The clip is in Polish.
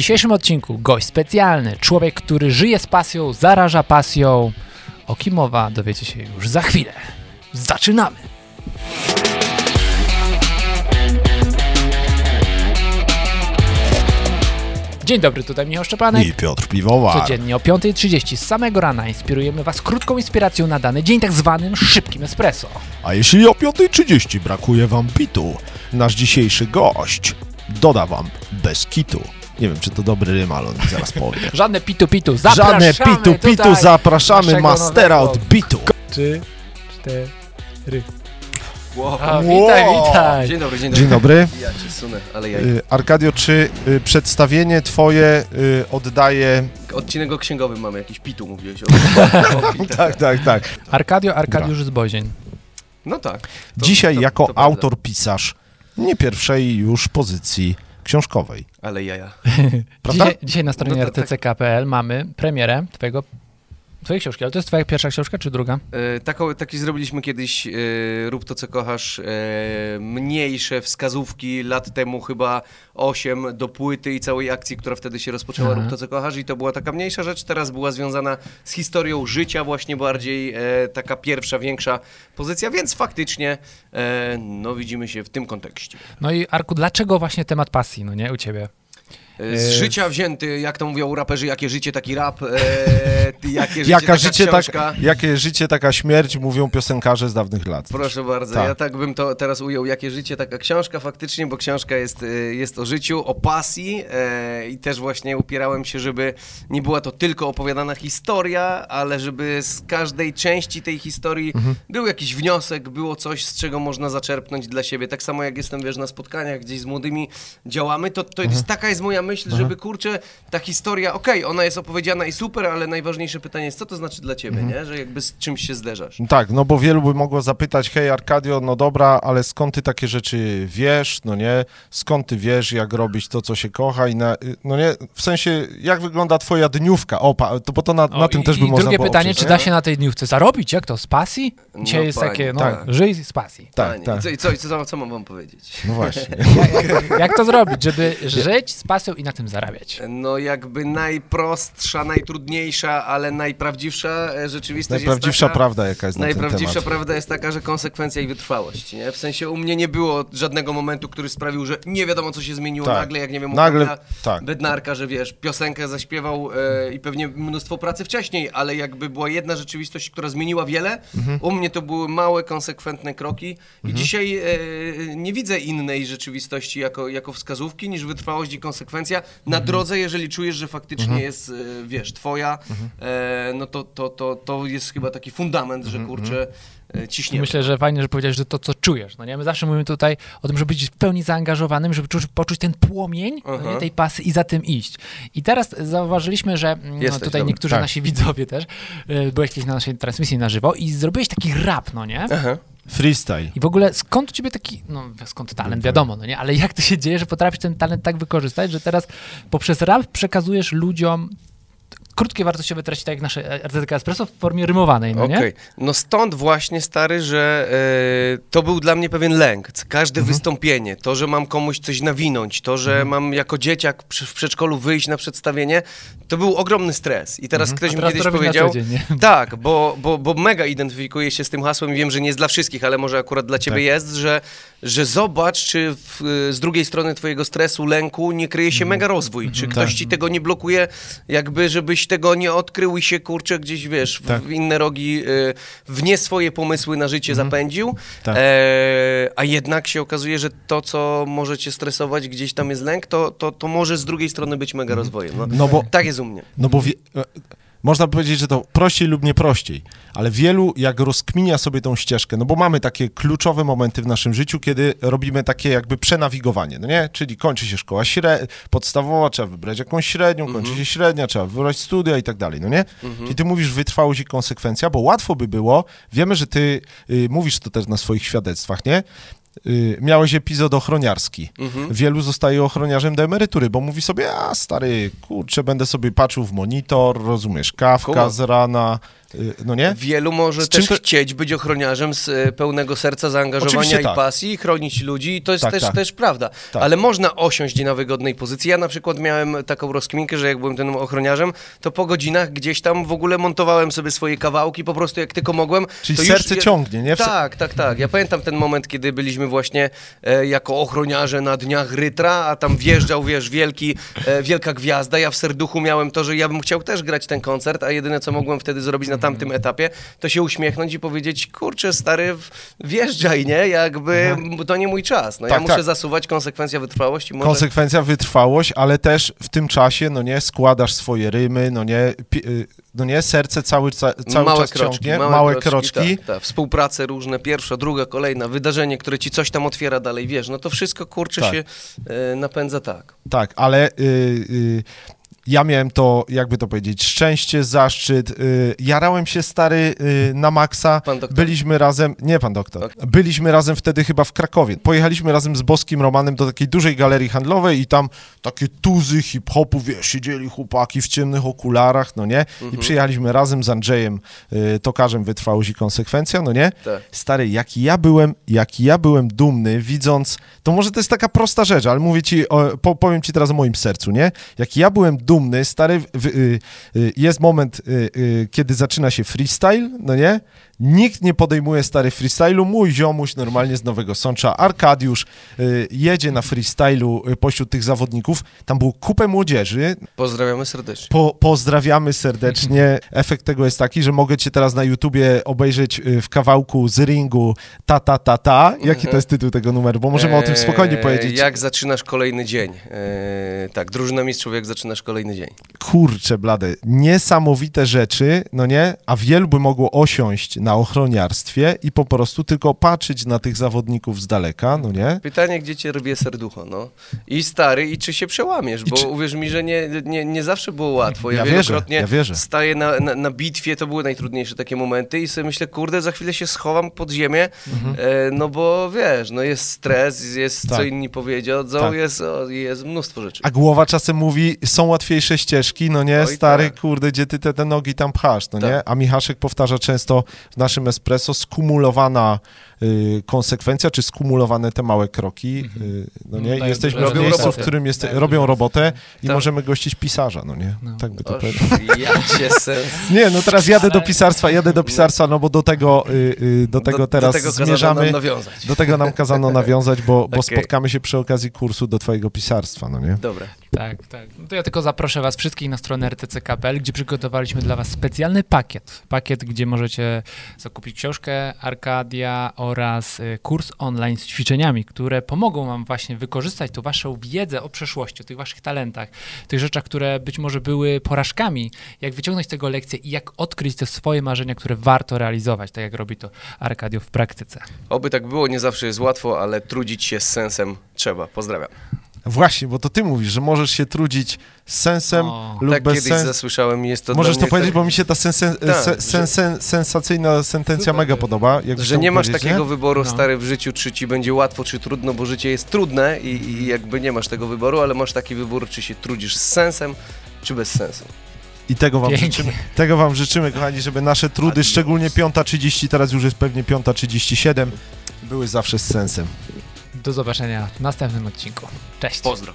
dzisiejszym odcinku gość specjalny, człowiek, który żyje z pasją, zaraża pasją. O kim mowa dowiecie się już za chwilę. Zaczynamy! Dzień dobry, tutaj Michał Szczepanek. I Piotr Piwowar. Codziennie o 5.30 z samego rana inspirujemy Was krótką inspiracją na dany dzień, tak zwanym szybkim espresso. A jeśli o 5.30 brakuje wam bitu, nasz dzisiejszy gość doda wam bez kitu. Nie wiem, czy to dobry rym, ale on zaraz powie. Żadne pitu-pitu, zapraszamy Żadne pitu, pitu, tutaj zapraszamy mastera od bitu. Trzy, cztery. Wow. A, witaj, witaj. Dzień dobry, dzień dobry. Dzień dobry. Ja cię sunę, ale ja... Y, Arkadio, czy y, przedstawienie twoje y, oddaje... Odcinek o księgowym mamy, jakiś pitu mówiłeś. O... Tak, tak, tak. Arkadio Arkadiusz z Bozień. No tak. To- Dzisiaj to- jako to prawda. autor, pisarz nie pierwszej już pozycji książkowej. Ale jaja. Prawda? Dzisiaj, dzisiaj na stronie No to tak. rtck.pl mamy premierę twojego, twojej książki, ale to jest twoja pierwsza książka czy druga? E, taką, taki zrobiliśmy kiedyś e, Rób to, co kochasz, e, mniejsze wskazówki lat temu, chyba 8 do płyty i całej akcji, która wtedy się rozpoczęła, Aha. Rób to, co kochasz i to była taka mniejsza rzecz, teraz była związana z historią życia właśnie bardziej, taka pierwsza, większa pozycja, więc faktycznie no widzimy się w tym kontekście. No i Arku, dlaczego właśnie temat pasji, no nie, u ciebie? Z E, życia wzięty, jak to mówią raperzy, jakie życie, taki rap, e, jakie życie, Jaka taka życie, książka. tak, jakie życie, taka śmierć, mówią piosenkarze z dawnych lat. Proszę bardzo, Tak. ja tak bym to teraz ujął, jakie życie, taka książka faktycznie, bo książka jest, e, jest o życiu, o pasji e, i też właśnie upierałem się, żeby nie była to tylko opowiadana historia, ale żeby z każdej części tej historii Mhm. był jakiś wniosek, było coś, z czego można zaczerpnąć dla siebie. Tak samo jak jestem, wiesz, na spotkaniach gdzieś z młodymi działamy, to, to Mhm. jest, taka jest moja myśl, żeby kurczę, ta historia, okej, ona jest opowiedziana i super, ale najważniejsze pytanie jest, co to znaczy dla ciebie, Mhm. nie? Że jakby z czymś się zderzasz. Tak, no bo wielu by mogło zapytać, hej Arkadio, no dobra, ale skąd ty takie rzeczy wiesz, no nie? Skąd ty wiesz, jak robić to, co się kocha i na, no nie? W sensie, jak wygląda twoja dniówka? O, pa, to, bo to na, na O, tym i, też by i można drugie było pytanie, oprzeć, czy da się na tej dniówce zarobić? Jak to, z pasji? Dzisiaj No, jest panie, takie, no, tak. żyj z pasji. Tak, Panie, tak. I co, i co, co, co mam wam powiedzieć? No właśnie. Jak to zrobić, żeby żyć z pasją i na tym zarabiać? No jakby najprostsza, najtrudniejsza, ale najprawdziwsza e, rzeczywistość Najprawdziwsza jest taka... prawda, jaka jest na ten Najprawdziwsza temat. prawda jest taka, że konsekwencja i wytrwałość, nie? W sensie u mnie nie było żadnego momentu, który sprawił, że nie wiadomo co się zmieniło Tak. nagle, jak nie wiem, Nagle, Kamila tak. Bednarka, że wiesz, piosenkę zaśpiewał e, i pewnie mnóstwo pracy wcześniej, ale jakby była jedna rzeczywistość, która zmieniła wiele, Mhm. u mnie to były małe, konsekwentne kroki i dzisiaj e, nie widzę innej rzeczywistości jako, jako wskazówki niż wytrwałość i konsekwencja na Mhm. drodze, jeżeli czujesz, że faktycznie jest, e, wiesz, twoja, Mhm. e, no to, to, to, to jest chyba taki fundament, Mhm, że kurczę, e, ciśniemy. Myślę, że fajnie, że powiedziałeś, że to, co czujesz, no nie? My zawsze mówimy tutaj o tym, żeby być w pełni zaangażowanym, żeby czuć, poczuć ten płomień no nie, tej pasy i za tym iść. I teraz zauważyliśmy, że mm, no, Jesteś, tutaj dobra. niektórzy Tak. nasi widzowie też, byłeś kiedyś na naszej transmisji na żywo i zrobiłeś taki rap, no nie? Aha. Freestyle. I w ogóle skąd u ciebie taki, no skąd talent, wiadomo, no nie? Ale jak to się dzieje, że potrafisz ten talent tak wykorzystać, że teraz poprzez rap przekazujesz ludziom krótkie, wartościowe treści, tak jak nasze RTK Espresso w formie rymowanej, no Okej, nie? no stąd właśnie stary, że e, to był dla mnie pewien lęk. Każde Mhm. wystąpienie, to, że mam komuś coś nawinąć, to, że Mhm. mam jako dzieciak przy, w przedszkolu wyjść na przedstawienie, to był ogromny stres. I teraz ktoś Mhm. Mi teraz to kiedyś powiedział, dzień, tak, bo, bo, bo mega identyfikuję się z tym hasłem i wiem, że nie jest dla wszystkich, ale może akurat dla ciebie Tak. jest, że, że zobacz, czy w, z drugiej strony twojego stresu, lęku nie kryje się mega rozwój, czy ktoś Tak. ci tego nie blokuje, jakby żebyś tego nie odkrył i się kurczę gdzieś, wiesz, w, Tak. w inne rogi, y, w nie swoje pomysły na życie zapędził, Tak. e, a jednak się okazuje, że to, co może cię stresować, gdzieś tam jest lęk, to, to, to może z drugiej strony być mega rozwojem. No, No bo tak jest u mnie. No bo wie, można powiedzieć, że to prościej lub nie prościej, ale wielu jak rozkminia sobie tą ścieżkę, no bo mamy takie kluczowe momenty w naszym życiu, kiedy robimy takie jakby przenawigowanie, no nie? Czyli kończy się szkoła śre- podstawowa, trzeba wybrać jakąś średnią, kończy się średnia, trzeba wybrać studia i tak dalej, no nie? I ty mówisz wytrwałość i konsekwencja, bo łatwo by było, wiemy, że ty y, mówisz to też na swoich świadectwach, nie? Y, miałeś epizod ochroniarski. Wielu zostaje ochroniarzem do emerytury, bo mówi sobie, a stary, kurczę, będę sobie patrzył w monitor, rozumiesz, kawka Cool. z rana, no nie? Wielu może też to- chcieć być ochroniarzem z e, pełnego serca, zaangażowania Oczywiście i tak. pasji chronić ludzi i to jest Tak, też, tak. też prawda. Tak. Ale można osiąść na wygodnej pozycji. Ja na przykład miałem taką rozkminkę, że jak byłem tym ochroniarzem, to po godzinach gdzieś tam w ogóle montowałem sobie swoje kawałki, po prostu jak tylko mogłem. Czyli to serce już, ciągnie, nie? W Tak, tak, tak. Ja pamiętam ten moment, kiedy byliśmy właśnie e, jako ochroniarze na dniach Rytra, a tam wjeżdżał, wiesz, wielki, e, wielka gwiazda. Ja w serduchu miałem to, że ja bym chciał też grać ten koncert, a jedyne, co mogłem wtedy zrobić na tamtym etapie, to się uśmiechnąć i powiedzieć, kurczę, stary, wjeżdżaj, nie? Jakby to nie mój czas. No ja Tak, muszę tak. zasuwać, konsekwencja wytrwałości. Może... Konsekwencja, wytrwałość, ale też w tym czasie, no nie, składasz swoje rymy, no nie, y, no nie, serce cały, ca, cały małe czas kroczki, ciągnie, małe, kroczki. Tak, tak. Współprace różne, pierwsza, druga, kolejna, wydarzenie, które ci coś tam otwiera dalej, wiesz, no to wszystko kurczę Tak. się e, napędza tak. Tak, ale y, y, ja miałem to, jakby to powiedzieć, szczęście, zaszczyt. Y, jarałem się stary y, na maksa. Byliśmy razem, nie pan doktor, Ok. byliśmy razem wtedy chyba w Krakowie. Pojechaliśmy razem z Boskim Romanem do takiej dużej galerii handlowej i tam takie tuzy hip-hopu, wiesz, siedzieli chłopaki w ciemnych okularach, no nie? I Mhm. przyjechaliśmy razem z Andrzejem y, Tokarzem Wytrwałość i Konsekwencja, no nie? Tak. Stary, jaki ja byłem, jaki ja byłem dumny, widząc, to może to jest taka prosta rzecz, ale mówię ci, o, powiem ci teraz o moim sercu, nie? Jaki ja byłem dumny, stary, w, y, y, jest moment, y, kiedy zaczyna się freestyle, no nie? Nikt nie podejmuje stary freestylu, mój ziomuś normalnie z Nowego Sącza, Arkadiusz jedzie na freestylu pośród tych zawodników, tam było kupę młodzieży, Pozdrawiamy serdecznie. po, pozdrawiamy serdecznie. Efekt tego jest taki, że mogę cię teraz na YouTubie obejrzeć w kawałku z ringu ta ta ta ta. Jaki to jest tytuł tego numeru? Bo możemy o tym spokojnie Eee, powiedzieć. Jak zaczynasz kolejny dzień? Eee, tak, drużyna mistrzów, jak zaczynasz kolejny dzień. Kurczę blade, niesamowite rzeczy, no nie? A wielu by mogło osiąść na ochroniarstwie i po prostu tylko patrzeć na tych zawodników z daleka, no nie? Pytanie, gdzie cię rwie serducho, no. I stary, i czy się przełamiesz, I bo czy- uwierz mi, że nie, nie, nie zawsze było łatwo. Ja, Ja wierzę, wielokrotnie ja wierzę. staję na, na, na bitwie, to były najtrudniejsze takie momenty i sobie myślę, kurde, za chwilę się schowam pod ziemię, e, no bo wiesz, no jest stres, jest co Mhm. Tak. inni powiedział, Tak. jest, o, jest mnóstwo rzeczy. A głowa czasem mówi, są łatwiejsze ścieżki, no nie, Oj, stary, tak. kurde, gdzie ty te, te nogi tam pchasz, no Tak. nie? A Michaszek powtarza często w naszym espresso skumulowana y, konsekwencja, czy skumulowane te małe kroki, y, no nie? No, Jesteśmy w miejscu, w robotę. którym jest, Dają robią robotę i Tak. możemy gościć pisarza, no nie? No. Tak by to sens. Nie, no teraz jadę do pisarstwa, jadę do pisarstwa, no bo do tego, y, y, do tego teraz do tego zmierzamy. nam nawiązać. Do tego nam kazano nawiązać, bo, bo Okej. spotkamy się przy okazji kursu do twojego pisarstwa, no nie? Dobra. Tak, tak. No to ja tylko zaproszę was wszystkich na stronę rtc.pl, gdzie przygotowaliśmy dla was specjalny pakiet. Pakiet, gdzie możecie zakupić książkę Arkadia oraz y, kurs online z ćwiczeniami, które pomogą wam właśnie wykorzystać tą waszą wiedzę o przeszłości, o tych waszych talentach, tych rzeczach, które być może były porażkami, jak wyciągnąć z tego lekcję i jak odkryć te swoje marzenia, które warto realizować, tak jak robi to Arkadio w praktyce. Oby tak było, nie zawsze jest łatwo, ale trudzić się z sensem trzeba. Pozdrawiam. Właśnie, bo to ty mówisz, że możesz się trudzić z sensem O. lub tak bez kiedyś sensu. zasłyszałem i jest to Możesz to powiedzieć, tak, bo mi się ta sensen, Tak, se, sen, sen, sensacyjna sentencja mega podoba. jakbyś Że nie masz takiego nie? wyboru, No. stary, w życiu, czy ci będzie łatwo, czy trudno, bo życie jest trudne i, i jakby nie masz tego wyboru, ale masz taki wybór, czy się trudzisz z sensem, czy bez sensu. I tego wam, Pięknie. życzymy, tego wam życzymy, kochani, żeby nasze trudy, szczególnie 5.30, teraz już jest pewnie 5.37, były zawsze z sensem. Do zobaczenia w następnym odcinku. Cześć. Pozdro.